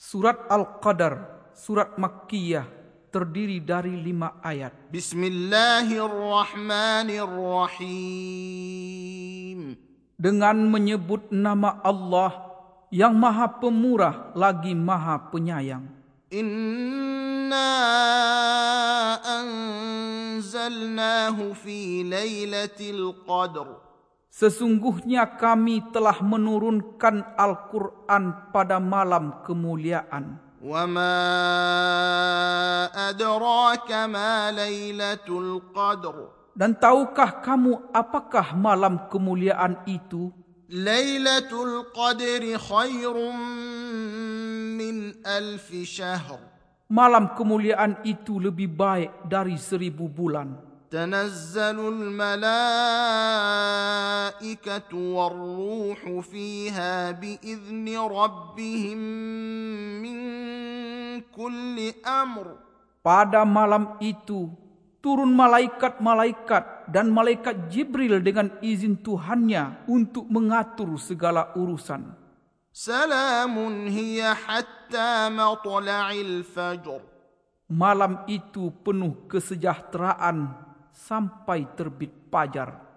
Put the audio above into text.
Surat Al-Qadar, Surat Makkiyah, terdiri dari lima ayat. Bismillahirrahmanirrahim. Dengan menyebut nama Allah yang maha pemurah lagi maha penyayang. Inna anzalnahu fi laylatil qadr. Sesungguhnya kami telah menurunkan Al-Quran pada malam kemuliaan. وما أدراك ما ليلة القدر Dan tahukah kamu apakah malam kemuliaan itu? ليلة القدر خير من ألف شهر Malam kemuliaan itu lebih baik dari seribu bulan. تنزل الملائكة والروح فيها بإذن ربهم من كل أمر Pada malam itu, turun malaikat-malaikat dan malaikat Jibril dengan izin Tuhannya untuk mengatur segala urusan. سلام هي حتى مطلع الفجر Malam itu penuh kesejahteraan sampai terbit fajar.